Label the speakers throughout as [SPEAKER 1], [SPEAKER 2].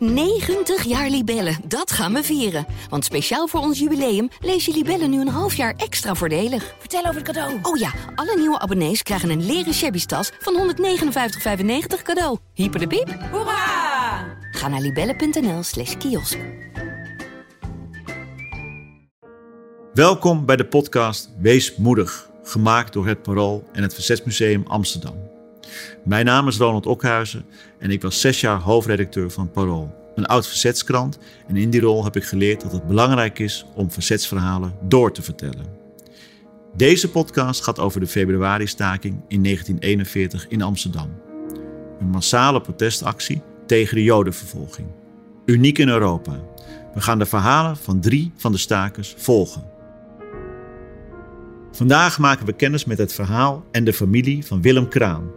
[SPEAKER 1] 90 jaar Libellen, dat gaan we vieren. Want speciaal voor ons jubileum lees je Libellen nu een half jaar extra voordelig.
[SPEAKER 2] Vertel over het cadeau.
[SPEAKER 1] Oh ja, alle nieuwe abonnees krijgen een leren shabby tas van 159,95 cadeau. Hyper de piep.
[SPEAKER 2] Hoera!
[SPEAKER 1] Ga naar libellen.nl slash kiosk.
[SPEAKER 3] Welkom bij de podcast Wees Moedig, gemaakt door het Parool en het Verzetsmuseum Amsterdam. Mijn naam is Ronald Okhuizen en ik was zes jaar hoofdredacteur van Parool, een oud verzetskrant. En in die rol heb ik geleerd dat het belangrijk is om verzetsverhalen door te vertellen. Deze podcast gaat over de februari-staking in 1941 in Amsterdam. Een massale protestactie tegen de Jodenvervolging. Uniek in Europa. We gaan de verhalen van drie van de stakers volgen. Vandaag maken we kennis met het verhaal en de familie van Willem Kraan,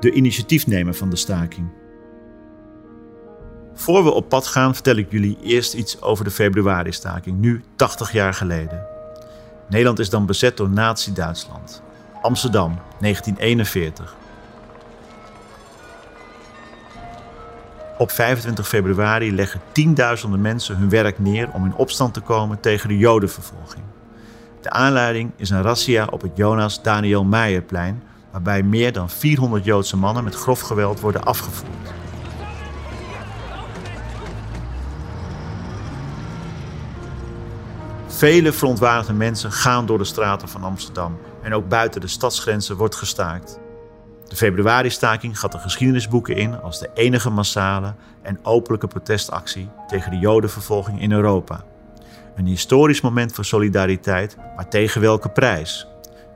[SPEAKER 3] de initiatiefnemer van de staking. Voor we op pad gaan, vertel ik jullie eerst iets over de februari-staking, nu 80 jaar geleden. Nederland is dan bezet door Nazi-Duitsland. Amsterdam, 1941. Op 25 februari leggen tienduizenden mensen hun werk neer om in opstand te komen tegen de Jodenvervolging. De aanleiding is een razzia op het Jonas Daniel Meijerplein, waarbij meer dan 400 Joodse mannen met grof geweld worden afgevoerd. Vele verontwaardigde mensen gaan door de straten van Amsterdam en ook buiten de stadsgrenzen wordt gestaakt. De februari-staking gaat de geschiedenisboeken in als de enige massale en openlijke protestactie tegen de Jodenvervolging in Europa. Een historisch moment voor solidariteit, maar tegen welke prijs?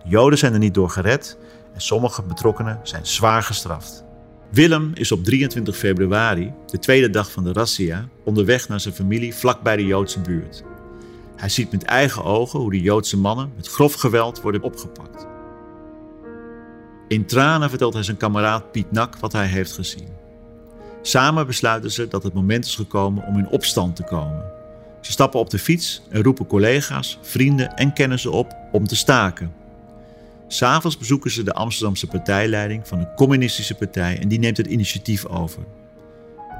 [SPEAKER 3] De Joden zijn er niet door gered en sommige betrokkenen zijn zwaar gestraft. Willem is op 23 februari, de tweede dag van de razzia, onderweg naar zijn familie vlakbij de Joodse buurt. Hij ziet met eigen ogen hoe de Joodse mannen met grof geweld worden opgepakt. In tranen vertelt hij zijn kameraad Piet Nak wat hij heeft gezien. Samen besluiten ze dat het moment is gekomen om in opstand te komen. Ze stappen op de fiets en roepen collega's, vrienden en kennissen op om te staken. S'avonds bezoeken ze de Amsterdamse partijleiding van de Communistische Partij en die neemt het initiatief over.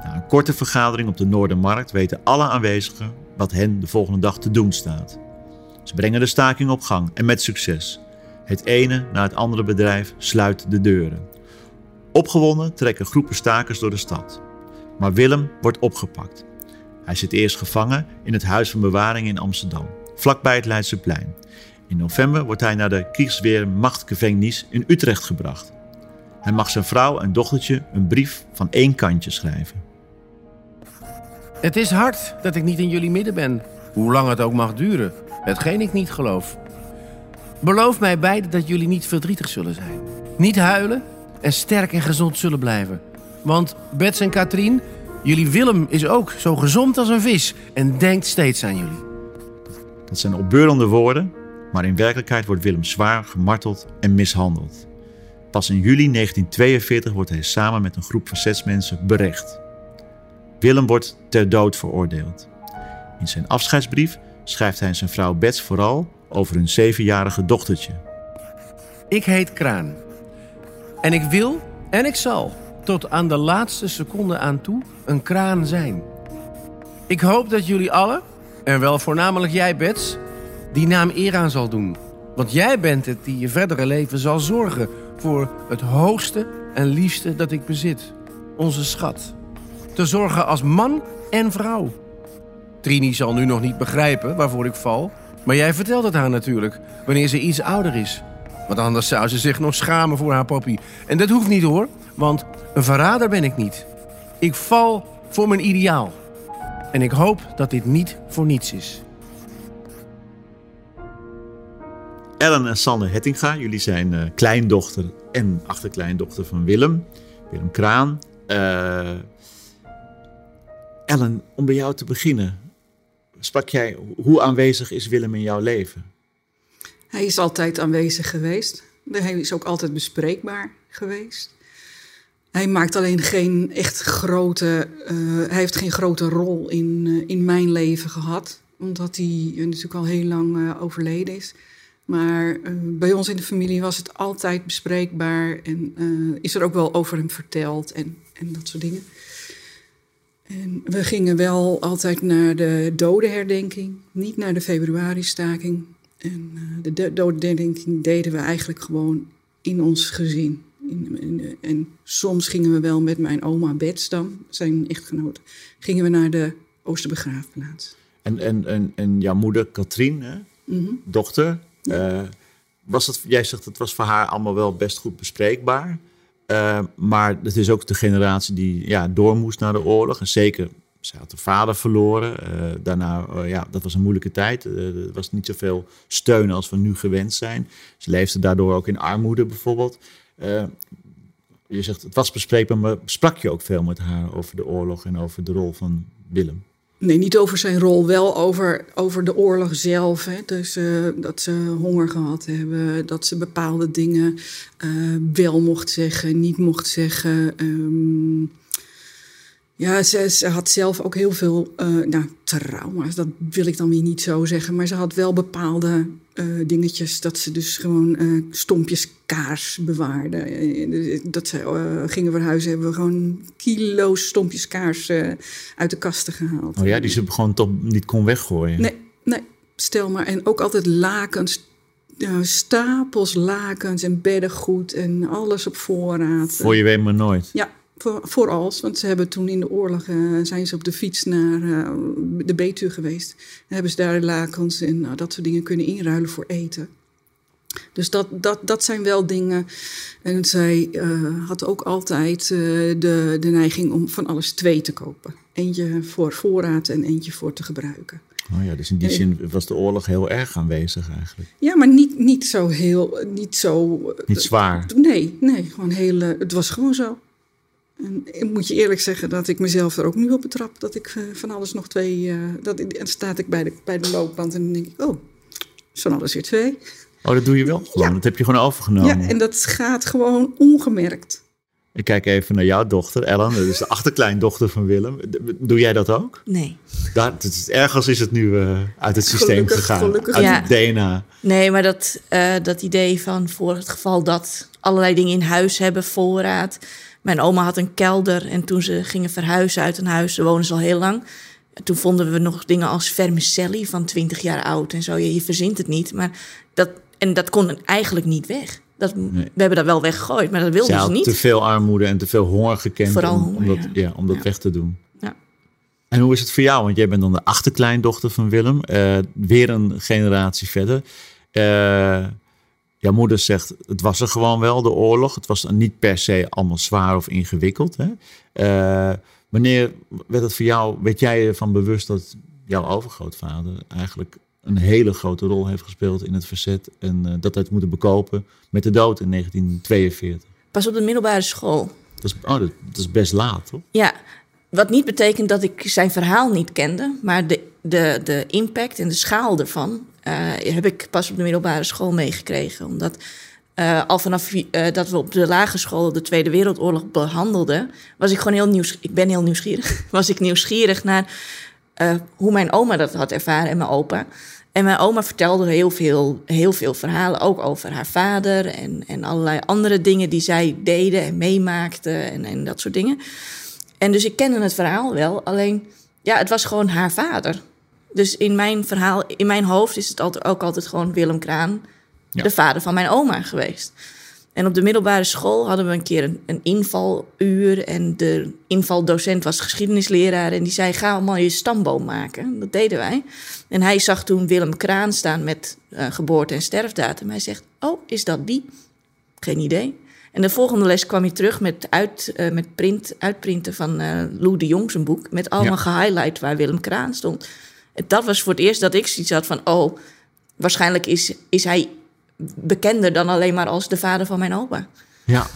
[SPEAKER 3] Na een korte vergadering op de Noordermarkt weten alle aanwezigen wat hen de volgende dag te doen staat. Ze brengen de staking op gang en met succes. Het ene na het andere bedrijf sluit de deuren. Opgewonden trekken groepen stakers door de stad. Maar Willem wordt opgepakt. Hij zit eerst gevangen in het Huis van Bewaring in Amsterdam, vlakbij het Leidseplein. In november wordt hij naar de Kriegsweermachtgevangnis in Utrecht gebracht. Hij mag zijn vrouw en dochtertje een brief van één kantje schrijven.
[SPEAKER 4] Het is hard dat ik niet in jullie midden ben, hoe lang het ook mag duren, hetgeen ik niet geloof. Beloof mij beiden dat jullie niet verdrietig zullen zijn, niet huilen en sterk en gezond zullen blijven. Want Bets en Katrien, jullie Willem is ook zo gezond als een vis en denkt steeds aan jullie.
[SPEAKER 3] Dat zijn opbeurende woorden, maar in werkelijkheid wordt Willem zwaar gemarteld en mishandeld. Pas in juli 1942 wordt hij samen met een groep verzetsmensen berecht. Willem wordt ter dood veroordeeld. In zijn afscheidsbrief schrijft hij zijn vrouw Bets vooral over hun zevenjarige dochtertje.
[SPEAKER 4] Ik heet Kraan. En ik wil en ik zal tot aan de laatste seconde aan toe een kraan zijn. Ik hoop dat jullie allen, en wel voornamelijk jij Bets, die naam eer aan zal doen. Want jij bent het die je verdere leven zal zorgen voor het hoogste en liefste dat ik bezit. Onze schat. Te zorgen als man en vrouw. Trini zal nu nog niet begrijpen waarvoor ik val. Maar jij vertelt het haar natuurlijk, wanneer ze iets ouder is. Want anders zou ze zich nog schamen voor haar papi. En dat hoeft niet hoor, want een verrader ben ik niet. Ik val voor mijn ideaal. En ik hoop dat dit niet voor niets is.
[SPEAKER 3] Ellen en Sanne Hettinga, jullie zijn uh, kleindochter en achterkleindochter van Willem, Willem Kraan. Uh, Ellen, om bij jou te beginnen, sprak jij, hoe aanwezig is Willem in jouw leven?
[SPEAKER 5] Hij is altijd aanwezig geweest. Hij is ook altijd bespreekbaar geweest. Hij maakt alleen geen echt grote. Uh, hij heeft geen grote rol in, in mijn leven gehad. Omdat hij natuurlijk al heel lang overleden is. Maar bij ons in de familie was het altijd bespreekbaar. En is er ook wel over hem verteld en, en dat soort dingen. En we gingen wel altijd naar de dodenherdenking, niet naar de februari-staking. En uh, de, de dodenherdenking deden we eigenlijk gewoon in ons gezin. In, in, en soms gingen we wel met mijn oma Bets dan, zijn echtgenoot, gingen we naar de Oosterbegraafplaats.
[SPEAKER 3] En, en, en, en jouw moeder Katrien, hè?
[SPEAKER 5] Mhm.
[SPEAKER 3] dochter, uh, was het, jij zegt het was voor haar allemaal wel best goed bespreekbaar. Uh, maar het is ook de generatie die ja, door moest naar de oorlog. En zeker, ze had haar vader verloren. Uh, daarna, ja, dat was een moeilijke tijd. er was niet zoveel steun als we nu gewend zijn. Ze leefde daardoor ook in armoede bijvoorbeeld. je zegt het was bespreekbaar, maar sprak je ook veel met haar over de oorlog en over de rol van Willem?
[SPEAKER 5] Nee, niet over zijn rol, wel over, over de oorlog zelf. Hè. Dus uh, dat ze honger gehad hebben, dat ze bepaalde dingen uh, wel mocht zeggen, niet mocht zeggen. Um, ja, ze, ze, had zelf ook heel veel uh, nou, trauma's, dat wil ik dan weer niet zo zeggen. Maar ze had wel bepaalde uh, dingetjes dat ze dus gewoon uh, stompjes kaars bewaarde. dat ze gingen verhuizen, hebben we gewoon kilo's stompjes kaars uit de kasten gehaald.
[SPEAKER 3] Oh ja, die ze gewoon toch niet kon weggooien?
[SPEAKER 5] Nee, nee, stel maar. En ook altijd lakens, stapels lakens en beddengoed en alles op voorraad.
[SPEAKER 3] Voor je weet maar nooit?
[SPEAKER 5] Ja, voor, voor als, want ze hebben toen in de oorlog uh, zijn ze op de fiets naar uh, de Betuwe geweest. En hebben ze daar lakens en uh, dat soort dingen kunnen inruilen voor eten. Dus dat, dat, dat zijn wel dingen. En zij had ook altijd de, de neiging om van alles twee te kopen. Eentje voor voorraad en eentje voor te gebruiken.
[SPEAKER 3] Oh ja, dus in die zin was de oorlog heel erg aanwezig eigenlijk.
[SPEAKER 5] Ja, maar niet, niet zo heel, niet zo...
[SPEAKER 3] Niet zwaar?
[SPEAKER 5] Nee, nee, gewoon heel, het was gewoon zo. En ik moet je eerlijk zeggen dat ik mezelf er ook nu op betrap. Dat ik uh, van alles nog twee. Uh, dat, en staat ik bij de, bij de loopband en dan denk ik: oh, van alles weer twee.
[SPEAKER 3] Oh, dat doe je wel gewoon.
[SPEAKER 5] Ja.
[SPEAKER 3] Dat heb je gewoon overgenomen.
[SPEAKER 5] Ja, en dat gaat gewoon ongemerkt.
[SPEAKER 3] Ik kijk even naar jouw dochter, Ellen. Dat is de achterkleindochter van Willem. Doe jij dat ook?
[SPEAKER 2] Nee.
[SPEAKER 3] Daar, het is, ergens is het nu uh, uit het systeem
[SPEAKER 5] Gelukkig,
[SPEAKER 3] gegaan.
[SPEAKER 5] gelukkig.
[SPEAKER 3] Uit
[SPEAKER 2] Ja.
[SPEAKER 3] het DNA.
[SPEAKER 2] Nee, maar dat, eh, dat idee van voor het geval dat allerlei dingen in huis hebben, voorraad. Mijn oma had een kelder en toen ze gingen verhuizen uit een huis, ze wonen ze al heel lang. Toen vonden we nog dingen als vermicelli van 20 jaar oud en zo. Je, je verzint het niet, maar dat, en dat kon eigenlijk niet weg. Dat,
[SPEAKER 3] Nee.
[SPEAKER 2] We hebben dat wel weggegooid, maar dat wilden ze niet.
[SPEAKER 3] te veel armoede en te veel honger gekend
[SPEAKER 2] Vooral
[SPEAKER 3] om,
[SPEAKER 2] honger,
[SPEAKER 3] om dat,
[SPEAKER 2] ja.
[SPEAKER 3] ja. om dat
[SPEAKER 2] Ja.
[SPEAKER 3] weg te doen.
[SPEAKER 2] Ja.
[SPEAKER 3] En hoe is het voor jou? Want jij bent dan de achterkleindochter van Willem. eh, weer een generatie verder. Eh, jouw moeder zegt, het was er gewoon wel, de oorlog. Het was niet per se allemaal zwaar of ingewikkeld. Hè? Eh, wanneer werd het voor jou, werd jij ervan bewust dat jouw overgrootvader eigenlijk een hele grote rol heeft gespeeld in het verzet en eh, dat hij het moeten bekopen met de dood in 1942?
[SPEAKER 2] Pas op de middelbare school.
[SPEAKER 3] Dat is, oh, dat, dat is best laat, toch?
[SPEAKER 2] Ja, wat niet betekent dat ik zijn verhaal niet kende, maar de, de, de impact en de schaal ervan heb ik pas op de middelbare school meegekregen. Omdat eh, al vanaf eh, dat we op de lagere school de Tweede Wereldoorlog behandelden, was ik gewoon heel nieuwsgierig. Ik ben heel nieuwsgierig. Was ik nieuwsgierig naar eh, hoe mijn oma dat had ervaren en mijn opa. En mijn oma vertelde heel veel, heel veel verhalen, ook over haar vader en, en allerlei andere dingen die zij deden en meemaakten en, en dat soort dingen. En dus ik kende het verhaal wel, alleen ja, het was gewoon haar vader. Dus in mijn verhaal, in mijn hoofd is het altijd, ook altijd gewoon Willem Kraan,
[SPEAKER 3] Ja.
[SPEAKER 2] de vader van mijn oma geweest. En op de middelbare school hadden we een keer een, een invaluur. En de invaldocent was geschiedenisleraar. En die zei: Ga allemaal je stamboom maken. Dat deden wij. En hij zag toen Willem Kraan staan met eh, geboorte- en sterfdatum. Hij zegt: Oh, is dat die? Geen idee. En de volgende les kwam hij terug met, uit, eh, met print, uitprinten van eh Lou de Jong zijn boek. Met allemaal
[SPEAKER 3] Ja.
[SPEAKER 2] gehighlight waar Willem Kraan stond. Dat was voor het eerst dat ik zoiets had van: Oh, waarschijnlijk is, is hij bekender dan alleen maar als de vader van mijn opa.
[SPEAKER 3] Ja.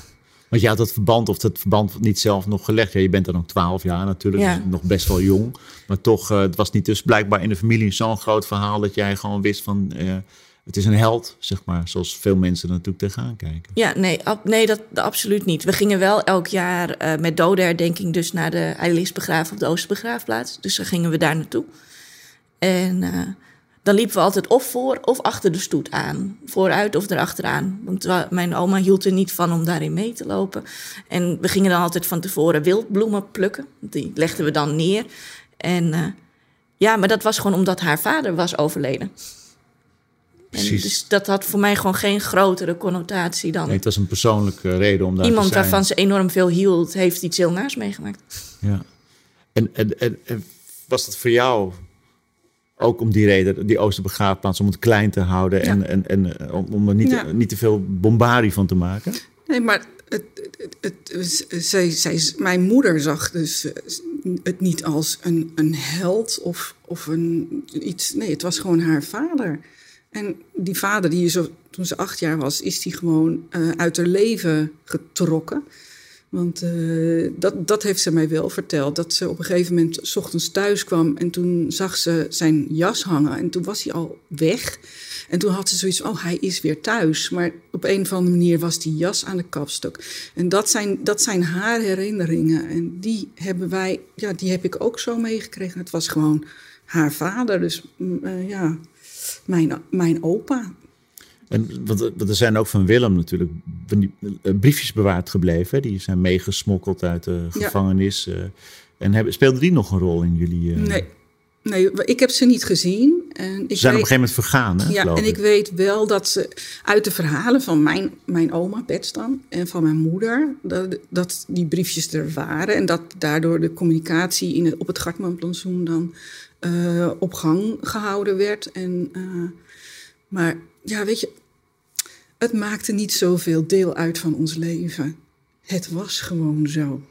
[SPEAKER 3] Want je had dat verband, of dat verband niet zelf nog gelegd. Ja, je bent dan ook 12 jaar natuurlijk,
[SPEAKER 2] Ja.
[SPEAKER 3] dus nog best wel jong. Maar toch, eh, het was niet dus blijkbaar in de familie zo'n groot verhaal... dat jij gewoon wist van, eh, het is een held, zeg maar. Zoals veel mensen er natuurlijk tegenaan kijken.
[SPEAKER 2] Ja, nee, ab- nee dat, absoluut niet. We gingen wel elk jaar eh, met dodenherdenking dus naar de... Hij ligt begraven op de Oosterbegraafplaats. Dus dan gingen we daar naartoe. En eh, dan liepen we altijd of voor of achter de stoet aan. Vooruit of erachteraan. Want mijn oma hield er niet van om daarin mee te lopen. En we gingen dan altijd van tevoren wildbloemen plukken. Die legden we dan neer. En uh, ja, maar dat was gewoon omdat haar vader was overleden. Precies. dus dat had voor mij gewoon geen grotere connotatie dan.
[SPEAKER 3] Nee, het was een persoonlijke reden om daar
[SPEAKER 2] Iemand
[SPEAKER 3] te zijn.
[SPEAKER 2] waarvan ze enorm veel hield, heeft iets heel naars meegemaakt.
[SPEAKER 3] Ja. En, en, en, en was dat voor jou ook om die reden, die Oosterbegraafplaats, om het klein te houden en, en, en eh, om, om er niet, ja. niet te veel bombardie van te maken?
[SPEAKER 5] Nee, maar het, het, het, zij, zij, mijn moeder zag dus eh, het niet als een, een held of, of een, iets. Nee, het was gewoon haar vader. En die vader, die zo, toen ze acht jaar was, is die gewoon uh, uit haar leven getrokken. Want uh, dat, dat heeft ze mij wel verteld. Dat ze op een gegeven moment s ochtends thuis kwam en toen zag ze zijn jas hangen. En toen was hij al weg. En toen had ze zoiets van, oh, hij is weer thuis. Maar op een of andere manier was die jas aan de kapstok. En dat zijn, dat zijn haar herinneringen. En die hebben wij, ja, die heb ik ook zo meegekregen. Het was gewoon haar vader. Dus uh, ja, mijn, mijn opa.
[SPEAKER 3] En want, er zijn ook van Willem natuurlijk briefjes bewaard gebleven. Die zijn meegesmokkeld uit de gevangenis. Ja. En hebben, speelde die nog een rol in jullie?
[SPEAKER 5] Nee. Nee, ik heb ze niet gezien. En ik
[SPEAKER 3] ze zijn weet, op een gegeven moment vergaan, hè,
[SPEAKER 5] Ja, en ik. ik weet wel dat ze uit de verhalen van mijn, mijn oma, Betstan, en van mijn moeder, dat, dat die briefjes er waren. En dat daardoor de communicatie in het, op het Gartmanplantsoen dan uh, op gang gehouden werd. En, uh, maar ja, weet je, het maakte niet zoveel deel uit van ons leven. Het was gewoon zo.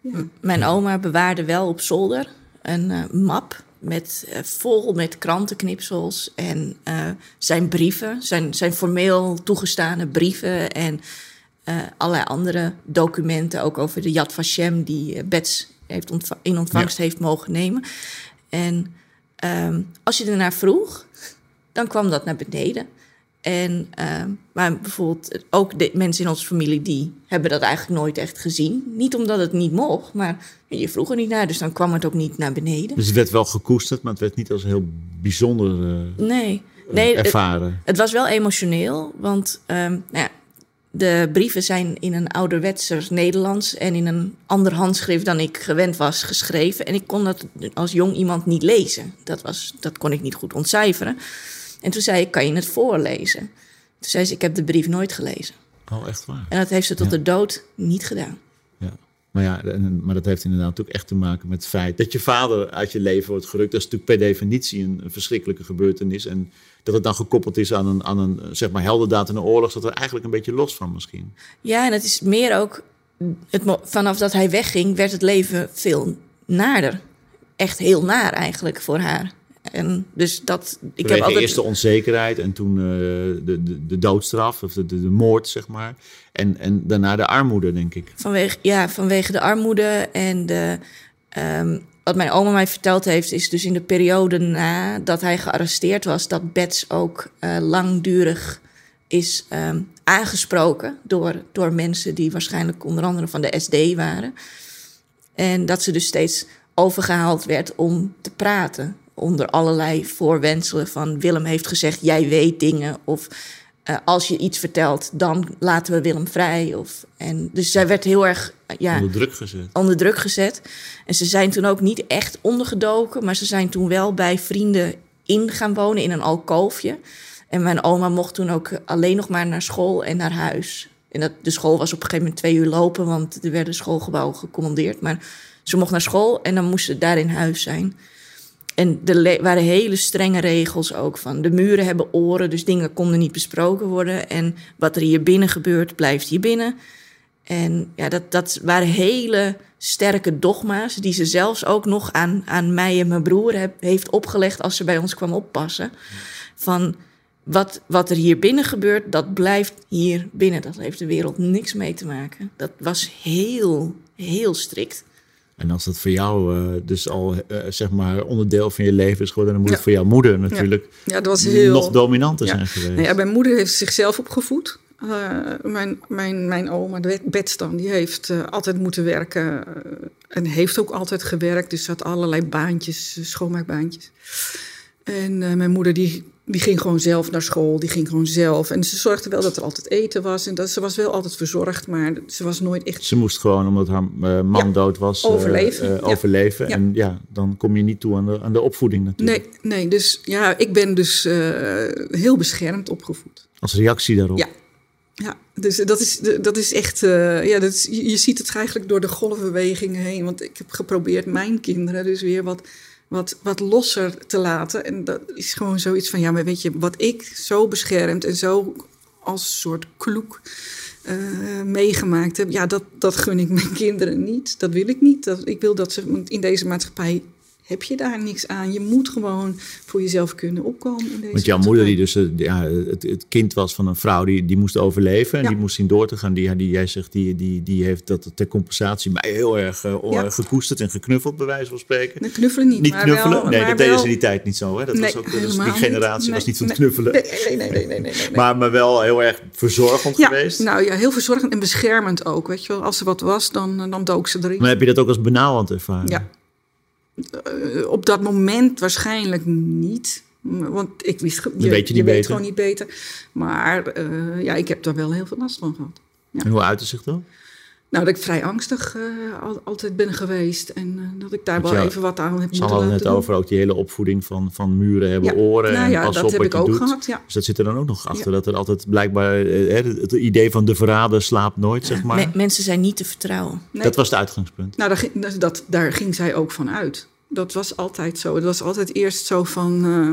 [SPEAKER 2] Ja. Mijn oma bewaarde wel op zolder een uh, map met, uh, vol met krantenknipsels en uh, zijn brieven, zijn, zijn formeel toegestane brieven en allerlei andere documenten, ook over de Yad Vashem die Bets heeft ontva in ontvangst ja. heeft mogen nemen. En um, als je ernaar vroeg, dan kwam dat naar beneden. En, uh, maar bijvoorbeeld ook de mensen in onze familie die hebben dat eigenlijk nooit echt gezien. Niet omdat het niet mocht, maar je vroeg er niet naar, dus dan kwam het ook niet naar beneden.
[SPEAKER 3] Dus het werd wel gekoesterd, maar het werd niet als heel bijzonder uh,
[SPEAKER 2] nee. Nee,
[SPEAKER 3] ervaren.
[SPEAKER 2] Het, het, was wel emotioneel, want um, nou ja, de brieven zijn in een ouderwetser Nederlands en in een ander handschrift dan ik gewend was geschreven. En ik kon dat als jong iemand niet lezen. Dat, was, dat kon ik niet goed ontcijferen. En toen zei ik, kan je het voorlezen? Toen zei ze, ik heb de brief nooit gelezen.
[SPEAKER 3] Oh, echt waar?
[SPEAKER 2] En dat heeft ze tot ja. de dood niet gedaan.
[SPEAKER 3] Ja, maar, ja, maar dat heeft inderdaad ook echt te maken met het feit dat je vader uit je leven wordt gerukt. Dat is natuurlijk per definitie een, verschrikkelijke gebeurtenis. En dat het dan gekoppeld is aan een, aan een zeg maar, heldendaad in een oorlog, dat er eigenlijk een beetje los van misschien.
[SPEAKER 2] Ja, en het is meer ook, het, vanaf dat hij wegging, werd het leven veel naarder. Echt heel naar eigenlijk voor haar. En dus dat.
[SPEAKER 3] Ik heb altijd... eerst de onzekerheid en toen uh, de, de, de, doodstraf, of de, de, de, moord, zeg maar. En, en daarna de armoede, denk ik.
[SPEAKER 2] Vanwege, ja, vanwege de armoede en de. Um, wat mijn oma mij verteld heeft, is dus in de periode nadat hij gearresteerd was, dat Bets ook uh, langdurig is um, aangesproken door, door mensen die waarschijnlijk onder andere van de SD waren. En dat ze dus steeds overgehaald werd om te praten onder allerlei voorwenselen van Willem heeft gezegd, jij weet dingen. Of uh, als je iets vertelt, dan laten we Willem vrij. Of, en, dus zij werd heel erg ja,
[SPEAKER 3] onder druk gezet.
[SPEAKER 2] Onder druk gezet. En ze zijn toen ook niet echt ondergedoken, maar ze zijn toen wel bij vrienden in gaan wonen in een alkoofje. En mijn oma mocht toen ook alleen nog maar naar school en naar huis. En dat, de school was op een gegeven moment twee uur lopen, want er werden schoolgebouwen gecommandeerd. Maar ze mocht naar school en dan moest ze daar in huis zijn. En er waren hele strenge regels ook van. De muren hebben oren, dus dingen konden niet besproken worden. En wat er hier binnen gebeurt, blijft hier binnen. En ja, dat, dat waren hele sterke dogma's die ze zelfs ook nog aan, aan mij en mijn broer heeft opgelegd als ze bij ons kwam oppassen. Van wat, wat er hier binnen gebeurt, dat blijft hier binnen. Dat heeft de wereld niks mee te maken. Dat was heel, heel strikt.
[SPEAKER 3] En als dat voor jou uh, dus al uh, zeg maar onderdeel van je leven is geworden, dan moet het voor jouw moeder natuurlijk
[SPEAKER 5] ja. Ja, dat was heel...
[SPEAKER 3] nog dominanter zijn geweest.
[SPEAKER 5] Ja, mijn moeder heeft zichzelf opgevoed. Uh, mijn, mijn, mijn oma, de Betstan, die heeft altijd moeten werken en heeft ook altijd gewerkt. Dus ze had allerlei baantjes, schoonmaakbaantjes. En eh, mijn moeder die, die ging gewoon zelf naar school, die ging gewoon zelf. En ze zorgde wel dat er altijd eten was. En dat, ze was wel altijd verzorgd, maar ze was nooit echt...
[SPEAKER 3] Ze moest gewoon, omdat haar eh, man
[SPEAKER 5] Ja,
[SPEAKER 3] dood was, eh,
[SPEAKER 5] overleven,
[SPEAKER 3] eh, overleven.
[SPEAKER 5] Ja.
[SPEAKER 3] En ja, dan kom je niet toe aan de, aan de opvoeding natuurlijk.
[SPEAKER 5] Nee, nee, dus ja, ik ben dus heel beschermd opgevoed.
[SPEAKER 3] Als reactie daarop.
[SPEAKER 5] Ja. Ja, dus dat is, dat is echt. ja, dat is, je je ziet het eigenlijk door de golfbewegingen heen. Want ik heb geprobeerd mijn kinderen dus weer wat, wat, wat losser te laten. En dat is gewoon zoiets van: ja, maar weet je, wat ik zo beschermd en zo als soort kloek eh, meegemaakt heb. Ja, dat, dat gun ik mijn kinderen niet. Dat wil ik niet. Dat, ik wil dat ze. In deze maatschappij heb je daar niks aan. Je moet gewoon voor jezelf kunnen opkomen. In deze
[SPEAKER 3] Want jouw moeder, die dus eh, ja, het, het kind was van een vrouw die, die moest overleven en
[SPEAKER 5] Ja.
[SPEAKER 3] die moest zien door te gaan. Die, die, jij zegt, die, die, die heeft dat ter compensatie mij heel erg eh,
[SPEAKER 5] Ja.
[SPEAKER 3] gekoesterd en geknuffeld, bij wijze van spreken.
[SPEAKER 5] Nee, knuffelen niet.
[SPEAKER 3] Niet
[SPEAKER 5] maar
[SPEAKER 3] knuffelen?
[SPEAKER 5] Wel,
[SPEAKER 3] nee,
[SPEAKER 5] maar
[SPEAKER 3] dat deden ze in die tijd niet zo. Hè? Dat was ook, was die generatie
[SPEAKER 5] niet.
[SPEAKER 3] was niet van
[SPEAKER 5] Nee,
[SPEAKER 3] knuffelen.
[SPEAKER 5] Nee, nee, nee, nee, nee, nee, nee.
[SPEAKER 3] Maar, maar wel heel erg verzorgend
[SPEAKER 5] ja,
[SPEAKER 3] geweest.
[SPEAKER 5] nou ja, heel verzorgend en beschermend ook. Weet je wel, als er wat was, dan, dan dook ze erin.
[SPEAKER 3] Maar heb je dat ook als benauwend ervaren?
[SPEAKER 5] Ja. Eh, op dat moment waarschijnlijk niet. Want ik wist, je,
[SPEAKER 3] weet je niet
[SPEAKER 5] weet
[SPEAKER 3] beter.
[SPEAKER 5] gewoon niet beter. Maar eh, ja, ik heb daar wel heel veel last van gehad.
[SPEAKER 3] En hoe uitte zich dat?
[SPEAKER 5] Nou, dat ik vrij angstig eh, al- altijd ben geweest. En eh, dat ik daar
[SPEAKER 3] Want
[SPEAKER 5] wel
[SPEAKER 3] ja,
[SPEAKER 5] even wat aan heb
[SPEAKER 3] Ze
[SPEAKER 5] moeten
[SPEAKER 3] hadden het
[SPEAKER 5] doen.
[SPEAKER 3] over ook die hele opvoeding van, van muren hebben
[SPEAKER 5] Ja.
[SPEAKER 3] oren.
[SPEAKER 5] Nou
[SPEAKER 3] en
[SPEAKER 5] ja,
[SPEAKER 3] pas
[SPEAKER 5] dat
[SPEAKER 3] op
[SPEAKER 5] heb
[SPEAKER 3] wat
[SPEAKER 5] ik
[SPEAKER 3] je
[SPEAKER 5] ook
[SPEAKER 3] doet.
[SPEAKER 5] gehad, ja.
[SPEAKER 3] Dus dat zit er dan ook nog achter.
[SPEAKER 5] Ja.
[SPEAKER 3] Dat er altijd blijkbaar eh, hè, het idee van de verrader slaapt nooit, zeg maar.
[SPEAKER 2] Me- mensen zijn niet te vertrouwen.
[SPEAKER 5] Nee.
[SPEAKER 3] Dat was het uitgangspunt.
[SPEAKER 5] Nou, daar dat, daar ging zij ook van uit. Dat was altijd zo. Het was altijd eerst zo van, eh,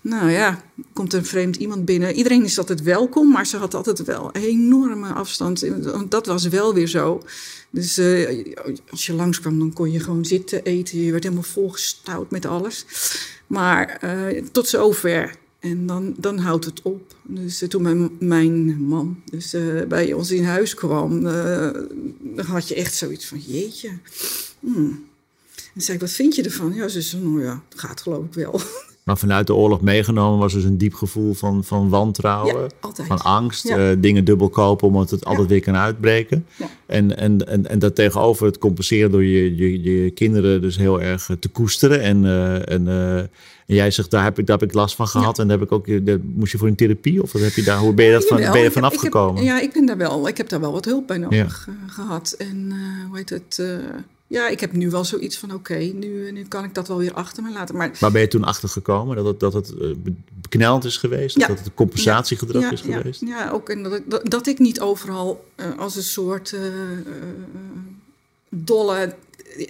[SPEAKER 5] nou ja, komt een vreemd iemand binnen. Iedereen is altijd welkom, maar ze had altijd wel een enorme afstand. Dat was wel weer zo. Dus eh, als je langskwam, dan kon je gewoon zitten, eten. Je werd helemaal volgestouwd met alles. Maar eh, tot zover. En dan, dan houdt het op. Dus toen mijn, mijn man dus, bij ons in huis kwam, dan had je echt zoiets van, jeetje. Hmm. En zei ik, wat vind je ervan? Ja, ze zei, nou ja, het gaat geloof ik wel.
[SPEAKER 3] Maar vanuit de oorlog meegenomen was dus een diep gevoel van, van wantrouwen.
[SPEAKER 5] Ja.
[SPEAKER 3] Van angst.
[SPEAKER 5] Ja.
[SPEAKER 3] eh, dingen dubbel kopen omdat het altijd weer kan uitbreken. En, en, en, en dat tegenover het compenseren door je, je, je kinderen dus heel erg eh, te koesteren. En, eh, en, en jij zegt, daar heb ik, daar heb ik last van gehad. En daar heb ik ook, daar moest je voor een therapie? Of wat heb je daar, hoe ben je, dat van, ben je vanaf
[SPEAKER 5] ik heb-
[SPEAKER 3] gekomen?
[SPEAKER 5] ja, ik ben daar wel. Ik heb daar wel wat hulp bij nodig eh, gehad. En hoe heet het? Ja, ik heb nu wel zoiets van: oké, nu, nu kan ik dat wel weer achter me laten. Maar
[SPEAKER 3] Waar ben je toen achter gekomen? Dat het, dat het eh, be- beknellend is geweest?
[SPEAKER 5] Ja.
[SPEAKER 3] Dat het een compensatiegedrag
[SPEAKER 5] ja,
[SPEAKER 3] is geweest?
[SPEAKER 5] Ja, ook. En dat ik, dat, dat ik niet overal eh, als een soort eh, dolle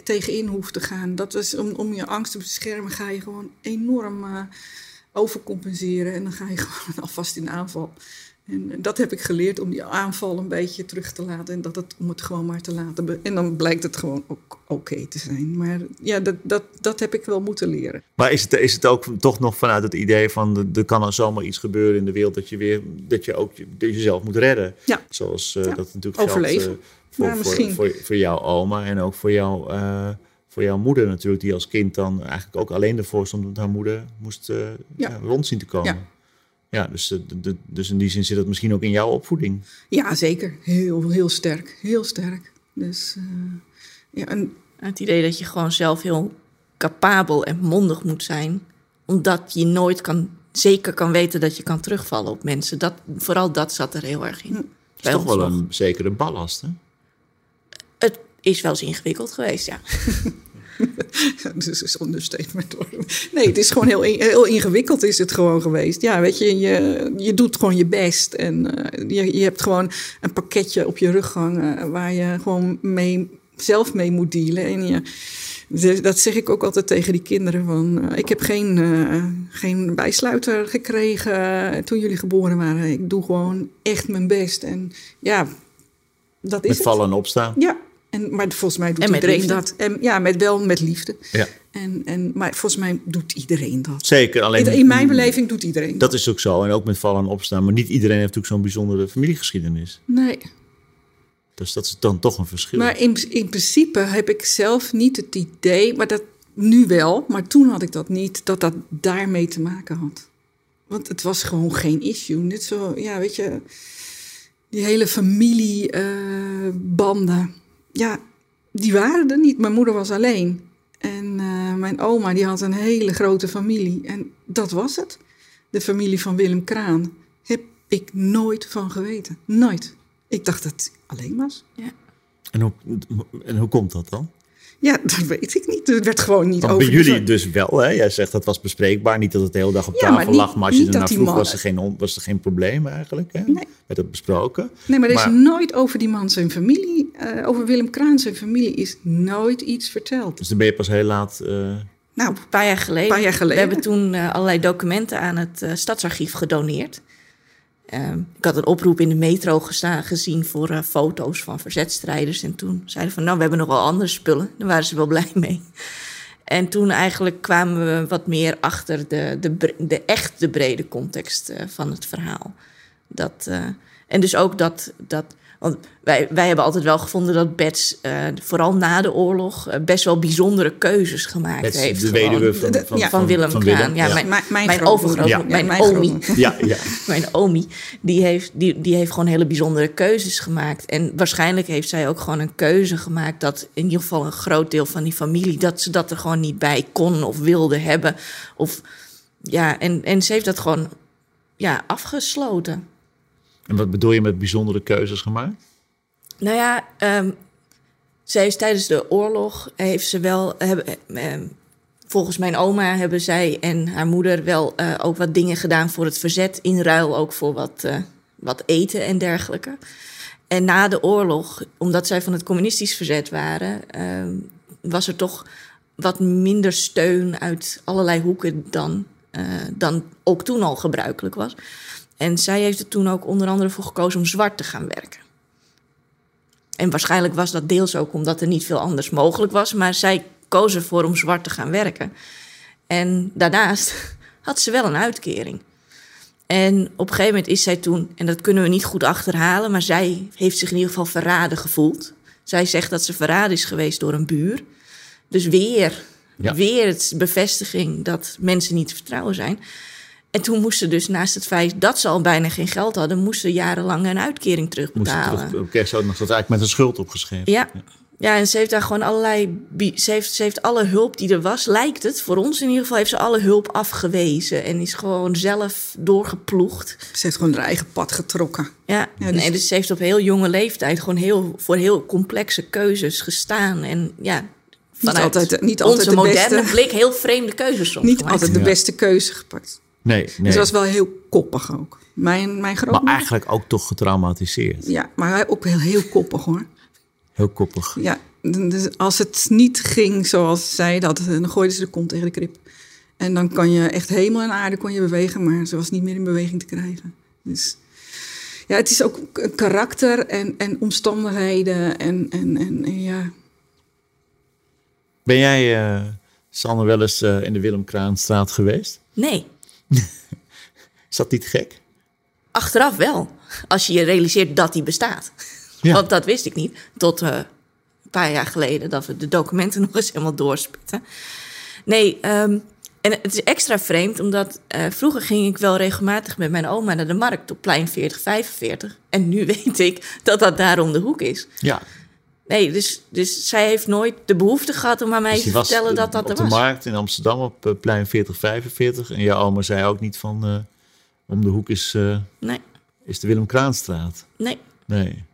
[SPEAKER 5] tegenin hoef te gaan. Dat is om, om je angst te beschermen, ga je gewoon enorm eh, overcompenseren. En dan ga je gewoon alvast in aanval. En dat heb ik geleerd om die aanval een beetje terug te laten. En dat het, om het gewoon maar te laten. En dan blijkt het gewoon ook oké te zijn. Maar ja, dat, dat, dat heb ik wel moeten leren.
[SPEAKER 3] Maar is het, is het ook toch nog vanuit het idee van... er- kan er zomaar iets gebeuren in de wereld... dat je, weer, dat je ook dat je jezelf moet redden?
[SPEAKER 5] Ja.
[SPEAKER 3] Zoals eh,
[SPEAKER 5] Ja.
[SPEAKER 3] dat natuurlijk
[SPEAKER 5] Overleven.
[SPEAKER 3] geldt eh, voor, voor,
[SPEAKER 5] misschien-
[SPEAKER 3] voor, voor jouw oma... en ook voor, jou, eh, voor jouw moeder natuurlijk... die als kind dan eigenlijk ook alleen ervoor stond... omdat haar moeder moest
[SPEAKER 5] ja,
[SPEAKER 3] rond zien te komen.
[SPEAKER 5] Ja.
[SPEAKER 3] Dus, eh, de- de- dus in die zin zit dat misschien ook in jouw opvoeding.
[SPEAKER 5] Ja, zeker. Heel, heel sterk. Heel sterk. Dus eh, ja, en
[SPEAKER 2] Het idee dat je gewoon zelf heel capabel en mondig moet zijn. Omdat je nooit kan, zeker kan weten dat je kan terugvallen op mensen. Dat, vooral dat zat er heel erg in.
[SPEAKER 3] Dat is
[SPEAKER 2] Bij
[SPEAKER 3] toch wel
[SPEAKER 2] nog.
[SPEAKER 3] een zekere ballast, hè?
[SPEAKER 2] Het is wel eens ingewikkeld geweest, ja.
[SPEAKER 5] dus is understatement. Nee, het is gewoon heel, heel ingewikkeld is het gewoon geweest. Ja, weet je, je, je doet gewoon je best. En eh, je, je hebt gewoon een pakketje op je rug hangen... waar je gewoon mee, zelf mee moet dealen. En je, dat zeg ik ook altijd tegen die kinderen. Van, eh, ik heb geen, eh, geen bijsluiter gekregen toen jullie geboren waren. Ik doe gewoon echt mijn best. En ja, dat is
[SPEAKER 3] Met
[SPEAKER 5] het.
[SPEAKER 3] vallen en opstaan.
[SPEAKER 5] Ja, en, maar volgens mij doet iedereen
[SPEAKER 2] liefde.
[SPEAKER 5] dat. En, ja, met, wel met liefde.
[SPEAKER 3] Ja.
[SPEAKER 5] En, en, maar volgens mij doet iedereen dat.
[SPEAKER 3] Zeker, alleen...
[SPEAKER 5] In, in mijn beleving doet iedereen dat.
[SPEAKER 3] Dat is ook zo. En ook met vallen en opstaan. Maar niet iedereen heeft natuurlijk zo'n bijzondere familiegeschiedenis.
[SPEAKER 5] Nee,
[SPEAKER 3] Dus dat is dan toch een verschil.
[SPEAKER 5] maar in, in principe heb ik zelf niet het idee, maar dat nu wel, maar toen had ik dat niet, dat dat daarmee te maken had. Want het was gewoon geen issue. Net zo, ja, weet je, die hele familiebanden, ja, die waren er niet. Mijn moeder was alleen. En eh, mijn oma die had een hele grote familie. En dat was het. De familie van Willem Kraan. Heb ik nooit van geweten. Nooit. Ik dacht dat alleen was.
[SPEAKER 3] En hoe, en hoe komt dat dan?
[SPEAKER 5] Ja, dat weet ik niet. Het werd gewoon niet
[SPEAKER 3] Want
[SPEAKER 5] over.
[SPEAKER 3] bij jullie dus wel, hè? Jij zegt dat was bespreekbaar. Niet dat het de hele dag op
[SPEAKER 5] Ja,
[SPEAKER 3] tafel
[SPEAKER 5] maar niet-
[SPEAKER 3] lag. Maar als je ernaar vroeg,
[SPEAKER 5] man-
[SPEAKER 3] was er, geen, was er geen probleem eigenlijk. Hè?
[SPEAKER 5] Nee.
[SPEAKER 3] Werd het besproken.
[SPEAKER 5] Nee, maar er is nooit over die man zijn familie, eh, over Willem Kraan zijn familie, is nooit iets verteld.
[SPEAKER 3] Dus dan ben je pas heel laat... eh,
[SPEAKER 5] Nou,
[SPEAKER 2] Een paar jaar geleden.
[SPEAKER 5] Paar jaar geleden.
[SPEAKER 2] We hebben toen eh, allerlei documenten aan het stadsarchief gedoneerd. Ehm, ik had een oproep in de metro gezien voor eh, foto's van verzetstrijders. En toen zeiden van, nou, we hebben nog wel andere spullen. Daar waren ze wel blij mee. En toen eigenlijk kwamen we wat meer achter de, de, de echt de brede context eh, van het verhaal. Dat, eh, en dus ook dat, dat want wij, wij hebben altijd wel gevonden dat Bets, eh, vooral na de oorlog, eh, best wel bijzondere keuzes gemaakt heeft.
[SPEAKER 3] de
[SPEAKER 2] gewoon.
[SPEAKER 3] weduwe van,
[SPEAKER 5] De-
[SPEAKER 3] van,
[SPEAKER 5] ja.
[SPEAKER 2] Van Willem Kraan, ja, mijn-
[SPEAKER 5] mijn, mijn,
[SPEAKER 2] mijn
[SPEAKER 5] grootmoeder.
[SPEAKER 2] overgrootmoeder,
[SPEAKER 5] Ja,
[SPEAKER 2] mijn
[SPEAKER 5] mijn
[SPEAKER 2] omi.
[SPEAKER 3] Ja, ja.
[SPEAKER 2] Mijn omi, die heeft, die, die heeft gewoon hele bijzondere keuzes gemaakt. En waarschijnlijk heeft zij ook gewoon een keuze gemaakt... dat in ieder geval een groot deel van die familie... dat ze dat er gewoon niet bij kon of wilde hebben. Of, ja, en, en ze heeft dat gewoon ja, afgesloten.
[SPEAKER 3] En wat bedoel je met bijzondere keuzes gemaakt?
[SPEAKER 2] Nou ja, zij heeft tijdens de oorlog heeft ze wel. Ehm, volgens mijn oma hebben zij en haar moeder wel eh, ook wat dingen gedaan voor het verzet. In ruil ook voor wat, eh, wat eten en dergelijke. En na de oorlog, omdat zij van het communistisch verzet waren, ehm, was er toch wat minder steun uit allerlei hoeken dan, eh, dan ook toen al gebruikelijk was. En zij heeft er toen ook onder andere voor gekozen om zwart te gaan werken. En waarschijnlijk was dat deels ook omdat er niet veel anders mogelijk was. Maar zij koos ervoor om zwart te gaan werken. En daarnaast had ze wel een uitkering. En op een gegeven moment is zij toen, en dat kunnen we niet goed achterhalen, maar zij heeft zich in ieder geval verraden gevoeld. Zij zegt dat ze verraden is geweest door een buur. Dus weer,
[SPEAKER 3] Ja.
[SPEAKER 2] weer het bevestiging dat mensen niet te vertrouwen zijn. En toen moest ze dus naast het feit dat ze al bijna geen geld hadden, moest ze jarenlang een uitkering terugbetalen.
[SPEAKER 3] terug, ze ook nog dat eigenlijk met een schuld opgeschreven.
[SPEAKER 2] Ja. Ja, en ze heeft daar gewoon allerlei. Ze heeft, ze heeft alle hulp die er was, lijkt het. Voor ons in ieder geval heeft ze alle hulp afgewezen. En is gewoon zelf doorgeploegd.
[SPEAKER 5] Ze heeft gewoon haar eigen pad getrokken.
[SPEAKER 2] Ja,
[SPEAKER 5] Ja, dus-
[SPEAKER 2] nee, dus ze heeft op heel jonge leeftijd gewoon heel, voor heel complexe keuzes gestaan. En ja, vanuit
[SPEAKER 5] altijd- niet
[SPEAKER 2] onze
[SPEAKER 5] altijd de
[SPEAKER 2] moderne
[SPEAKER 5] beste.
[SPEAKER 2] blik heel vreemde keuzes soms
[SPEAKER 5] Niet
[SPEAKER 2] gemaakt.
[SPEAKER 5] altijd de beste keuze gepakt.
[SPEAKER 3] Nee, nee.
[SPEAKER 5] Ze was wel heel koppig ook. Mijn, mijn
[SPEAKER 3] maar
[SPEAKER 5] grootmoeder...
[SPEAKER 3] eigenlijk ook toch getraumatiseerd.
[SPEAKER 5] Ja, maar hij ook heel, heel koppig hoor.
[SPEAKER 3] Heel koppig.
[SPEAKER 5] Ja, dus als het niet ging zoals zij dat, dan gooiden ze de kont tegen de krip. En dan kan je echt hemel en aarde kon je bewegen, maar ze was niet meer in beweging te krijgen. Dus ja, het is ook een karakter en, en omstandigheden en, en, en, en ja.
[SPEAKER 3] Ben jij, eh Sanne, wel eens eh, in de Willem Kraanstraat geweest?
[SPEAKER 2] Nee,
[SPEAKER 3] Is dat niet gek?
[SPEAKER 2] achteraf wel. Als je je realiseert dat die bestaat.
[SPEAKER 3] Ja.
[SPEAKER 2] Want dat wist ik niet. Tot eh, een paar jaar geleden dat we de documenten nog eens helemaal doorspitten. Nee, ehm, en het is extra vreemd omdat eh, vroeger ging ik wel regelmatig met mijn oma naar de markt op plein 4045. En nu weet ik dat dat daar om de hoek is.
[SPEAKER 3] Ja.
[SPEAKER 2] Nee, dus, dus zij heeft nooit de behoefte gehad om aan mij
[SPEAKER 3] Dus
[SPEAKER 2] te
[SPEAKER 3] was
[SPEAKER 2] vertellen
[SPEAKER 3] eh,
[SPEAKER 2] dat dat
[SPEAKER 3] op
[SPEAKER 2] er
[SPEAKER 3] de
[SPEAKER 2] was.
[SPEAKER 3] markt in Amsterdam op eh, plein 4045. En jouw oma zei ook niet van... eh, om de hoek is, eh,
[SPEAKER 2] Nee,
[SPEAKER 3] is de Willem Kraanstraat.
[SPEAKER 2] nee,
[SPEAKER 3] Nee.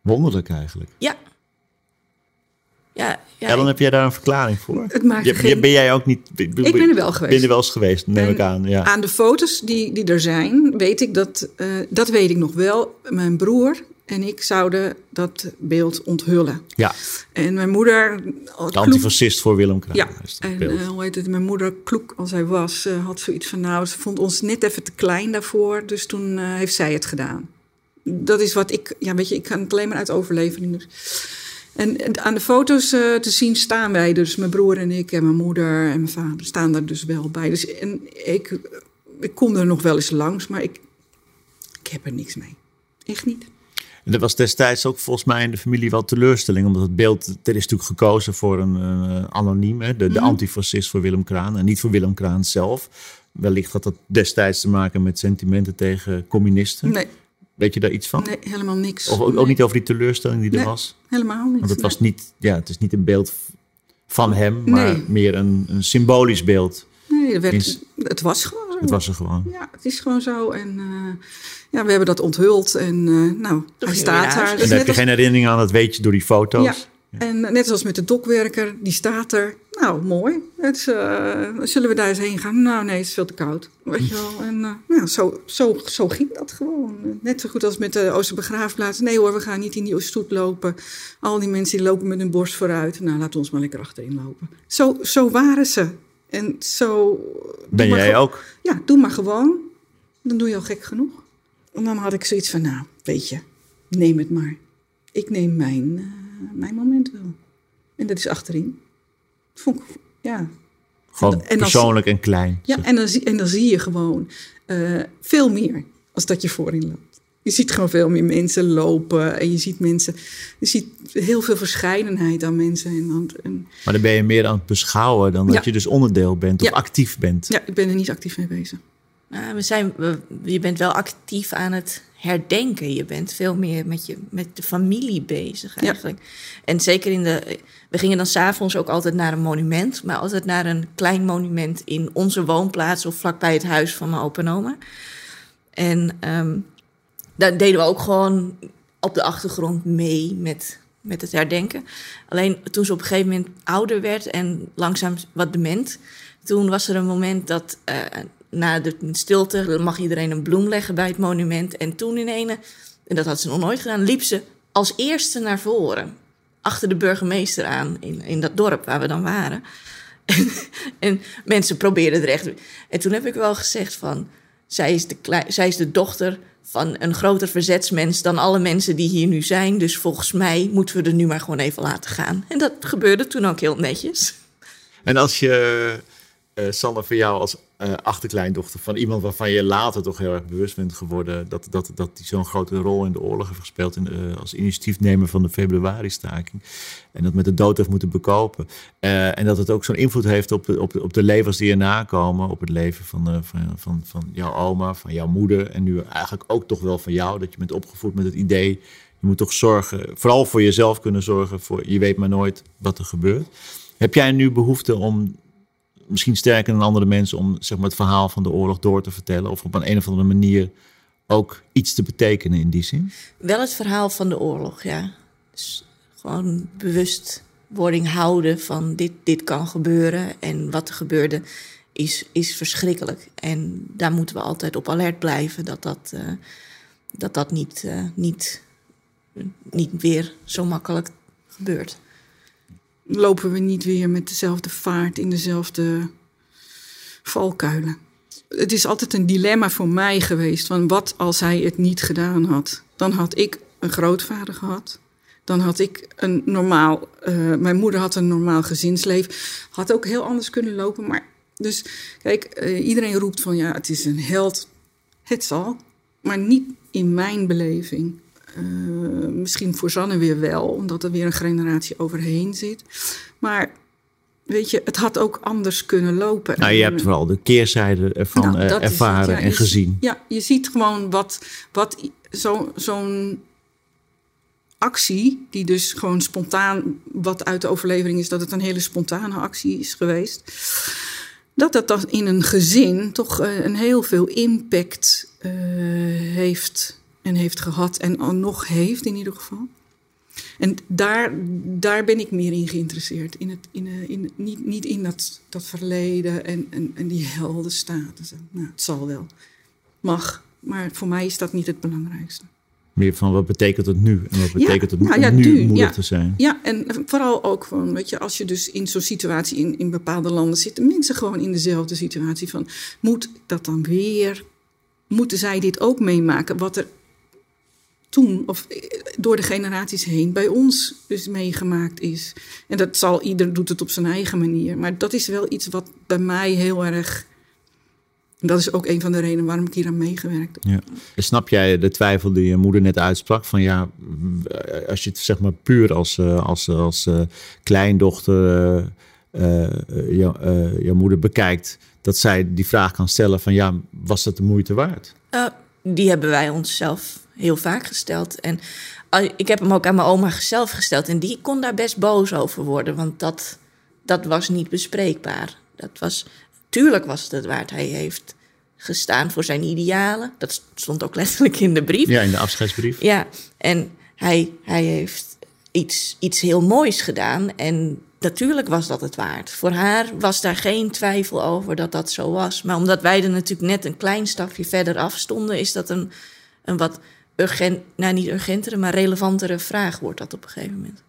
[SPEAKER 3] Wonderlijk eigenlijk.
[SPEAKER 2] ja. Ja, ja
[SPEAKER 3] Ellen, heb jij daar een verklaring voor?
[SPEAKER 5] Het maakt
[SPEAKER 3] Je-
[SPEAKER 5] geen-
[SPEAKER 3] Ben jij ook niet...
[SPEAKER 5] Ik ben er wel geweest.
[SPEAKER 3] Ben er wel eens geweest, neem
[SPEAKER 5] En
[SPEAKER 3] ik aan. Ja.
[SPEAKER 5] Aan de foto's die, die er zijn, weet ik dat, eh, dat weet ik nog wel. Mijn broer en ik zouden dat beeld onthullen.
[SPEAKER 3] ja,
[SPEAKER 5] En mijn moeder...
[SPEAKER 3] de antifascist voor Willem Kraan.
[SPEAKER 5] Ja, en eh, hoe heet het, mijn moeder, kloek als hij was, eh, had zoiets van... nou, ze vond ons net even te klein daarvoor, dus toen eh, heeft zij het gedaan. Dat is wat ik... Ja, weet je, ik kan het alleen maar uit overlevering. Dus. En, en aan de foto's eh, te zien staan wij, dus mijn broer en ik en mijn moeder en mijn vader staan daar dus wel bij. Dus en ik, ik kom er nog wel eens langs, maar ik, ik heb er niks mee. Echt niet.
[SPEAKER 3] En dat was destijds ook volgens mij in de familie wel teleurstelling. Omdat het beeld, er is natuurlijk gekozen voor een eh, anoniem, hè, de,
[SPEAKER 5] Mhm.
[SPEAKER 3] de antifascist voor Willem Kraan. En niet voor Willem Kraan zelf. Wellicht had dat destijds te maken met sentimenten tegen communisten.
[SPEAKER 5] Nee,
[SPEAKER 3] Weet je daar iets van?
[SPEAKER 5] nee helemaal niks.
[SPEAKER 3] Of ook,
[SPEAKER 5] Nee,
[SPEAKER 3] niet over die teleurstelling die er was?
[SPEAKER 5] Helemaal niet.
[SPEAKER 3] Want het was niet, ja, het is niet een beeld van hem, maar meer een, een symbolisch beeld.
[SPEAKER 5] Nee, er werd, het was gewoon.
[SPEAKER 3] Het was er gewoon.
[SPEAKER 5] Ja, het is gewoon zo. En eh, ja, we hebben dat onthuld. En eh, nou, hij
[SPEAKER 2] we
[SPEAKER 5] staat daar.
[SPEAKER 3] En
[SPEAKER 5] Dus
[SPEAKER 3] daar heb
[SPEAKER 5] net
[SPEAKER 3] je
[SPEAKER 5] als-
[SPEAKER 3] geen herinnering aan, dat weet je door die foto's.
[SPEAKER 5] Ja. En net zoals met de dokwerker, die staat er. Nou, mooi. Het is, eh, zullen we daar eens heen gaan? Nou, nee, het is veel te koud. Weet je wel. En uh, nou, zo, zo, zo ging dat gewoon. Net zo goed als met de Oosterbegraafplaats. Nee hoor, we gaan niet in die stoet lopen. Al die mensen die lopen met hun borst vooruit. Nou, laten we ons maar lekker achterin lopen. Zo, zo waren ze. En zo...
[SPEAKER 3] Ben jij ook?
[SPEAKER 5] Ja, doe maar gewoon. Dan doe je al gek genoeg. En dan had ik zoiets van, nou, weet je, neem het maar. Ik neem mijn, eh, mijn moment wel. En dat is achterin. Vond ik, ja.
[SPEAKER 3] Gewoon
[SPEAKER 5] En
[SPEAKER 3] persoonlijk en klein.
[SPEAKER 5] ja en, dan zie, en dan zie je gewoon eh, veel meer als dat je voorin loopt. Je ziet gewoon veel meer mensen lopen en je ziet mensen, je ziet heel veel verscheidenheid aan mensen. En,
[SPEAKER 3] Maar dan ben je meer aan het beschouwen dan dat je dus onderdeel bent of
[SPEAKER 5] Ja.
[SPEAKER 3] actief bent.
[SPEAKER 5] ja, ik ben er niet actief mee bezig.
[SPEAKER 2] Nou, we zijn, we- je bent wel actief aan het herdenken. Je bent veel meer met, je, met de familie bezig eigenlijk. En zeker in de... We gingen dan s'avonds ook altijd naar een monument. Maar altijd naar een klein monument in onze woonplaats... of vlakbij het huis van mijn opa en oma. En ehm, daar deden we ook gewoon op de achtergrond mee met, met het herdenken. Alleen toen ze op een gegeven moment ouder werd en langzaam wat dement... toen was er een moment dat eh, na de stilte mag iedereen een bloem leggen bij het monument. En toen in ene, en dat had ze nog nooit gedaan, liep ze als eerste naar voren. Achter de burgemeester aan in, in dat dorp waar we dan waren. En, en mensen probeerden er echt. En toen heb ik wel gezegd van. Zij is, de zij is de dochter van een groter verzetsmens dan alle mensen die hier nu zijn. Dus volgens mij moeten we er nu maar gewoon even laten gaan. En dat gebeurde toen ook heel netjes.
[SPEAKER 3] En als je, Sander, voor jou als eh, achterkleindochter van iemand waarvan je later toch heel erg bewust bent geworden dat, dat, dat die zo'n grote rol in de oorlog heeft gespeeld in de, als initiatiefnemer van de februari-staking. En dat met de dood heeft moeten bekopen. Eh, en dat het ook zo'n invloed heeft op, op, op de levens die erna komen, op het leven van, van, van, van jouw oma, van jouw moeder en nu eigenlijk ook toch wel van jou, dat je bent opgevoed met het idee, je moet toch zorgen, vooral voor jezelf kunnen zorgen, voor, je weet maar nooit wat er gebeurt. Heb jij nu behoefte om, misschien sterker dan andere mensen, om zeg maar, het verhaal van de oorlog door te vertellen? Of op een, een of andere manier ook iets te betekenen in die zin?
[SPEAKER 2] Wel het verhaal van de oorlog, ja. Dus gewoon bewustwording houden van dit, dit kan gebeuren. En wat er gebeurde is, is verschrikkelijk. En daar moeten we altijd op alert blijven dat dat, eh, dat, dat niet, eh, niet, niet weer zo makkelijk gebeurt.
[SPEAKER 5] Lopen we niet weer met dezelfde vaart in dezelfde valkuilen? Het is altijd een dilemma voor mij geweest van wat als hij het niet gedaan had? Dan had ik een grootvader gehad. Dan had ik een normaal, eh, mijn moeder had een normaal gezinsleven. Had ook heel anders kunnen lopen. Maar dus kijk, eh, iedereen roept van ja, het is een held. Het zal, maar niet in mijn beleving. Eh, misschien voor Zanne weer wel, omdat er weer een generatie overheen zit. Maar weet je, het had ook anders kunnen lopen.
[SPEAKER 3] Nou, je hebt vooral de keerzijde ervan
[SPEAKER 5] nou,
[SPEAKER 3] eh, ervaren
[SPEAKER 5] ja.
[SPEAKER 3] en
[SPEAKER 5] Je
[SPEAKER 3] gezien.
[SPEAKER 5] Ja, je ziet gewoon wat, wat zo- zo'n actie, die dus gewoon spontaan, wat uit de overlevering is, dat het een hele spontane actie is geweest. Dat dat dan in een gezin toch eh, een heel veel impact eh, heeft en heeft gehad en al nog heeft in ieder geval. En daar, daar ben ik meer in geïnteresseerd. In het, in, eh, in, niet, niet in dat, dat verleden en, en, en die heldenstatus. Nou, het zal wel. Mag. Maar voor mij is dat niet het belangrijkste.
[SPEAKER 3] Meer van wat betekent het nu? En wat betekent het
[SPEAKER 5] nou ja,
[SPEAKER 3] nu
[SPEAKER 5] nu,
[SPEAKER 3] moeder
[SPEAKER 5] ja.
[SPEAKER 3] te zijn?
[SPEAKER 5] Ja, en vooral ook van, weet je, als je dus in zo'n situatie in, in bepaalde landen zitten, mensen gewoon in dezelfde situatie van, moet dat dan weer, moeten zij dit ook meemaken? Wat er toen, of eh, door de generaties heen, bij ons dus meegemaakt is. En dat zal, ieder doet het op zijn eigen manier. Maar dat is wel iets wat bij mij heel erg, dat is ook een van de redenen waarom ik hier aan meegewerkt heb.
[SPEAKER 3] Ja. En Snap jij de twijfel die je moeder net uitsprak? Van ja, als je het zeg maar puur als, eh, als, als eh, kleindochter eh, eh, jou- eh, jouw moeder bekijkt, dat zij die vraag kan stellen van ja, was dat de moeite waard?
[SPEAKER 2] Uh, die hebben wij onszelf heel vaak gesteld. En ik heb hem ook aan mijn oma zelf gesteld. En die kon daar best boos over worden. Want dat, dat was niet bespreekbaar. Dat was, tuurlijk was het het waard. Hij heeft gestaan voor zijn idealen. Dat stond ook letterlijk in de brief.
[SPEAKER 3] Ja, in de afscheidsbrief.
[SPEAKER 2] Ja, en hij, hij heeft iets, iets heel moois gedaan. En natuurlijk was dat het waard. Voor haar was daar geen twijfel over dat dat zo was. Maar omdat wij er natuurlijk net een klein stapje verder af stonden, is dat een, een wat urgent, nou niet urgentere, maar relevantere vraag wordt dat op een gegeven moment.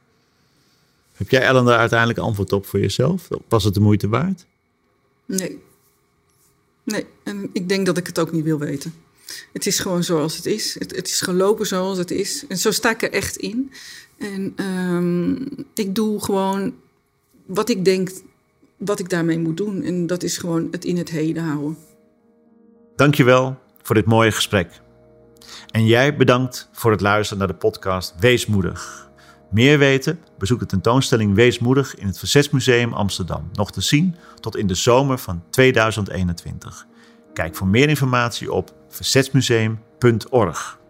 [SPEAKER 3] Heb jij Ellen daar uiteindelijk antwoord op voor jezelf? Was het de moeite waard?
[SPEAKER 5] Nee. Nee, en ik denk dat ik het ook niet wil weten. Het is gewoon zoals het is. Het, het is gelopen zoals het is. En zo sta ik er echt in. En um, ik doe gewoon wat ik denk wat ik daarmee moet doen. En dat is gewoon het in het heden houden.
[SPEAKER 3] Dankjewel voor dit mooie gesprek. En jij bedankt voor het luisteren naar de podcast Weesmoedig. Meer weten? Bezoek de tentoonstelling Weesmoedig in het Verzetsmuseum Amsterdam. Nog te zien tot in de zomer van 2021. Kijk voor meer informatie op verzetsmuseum.org.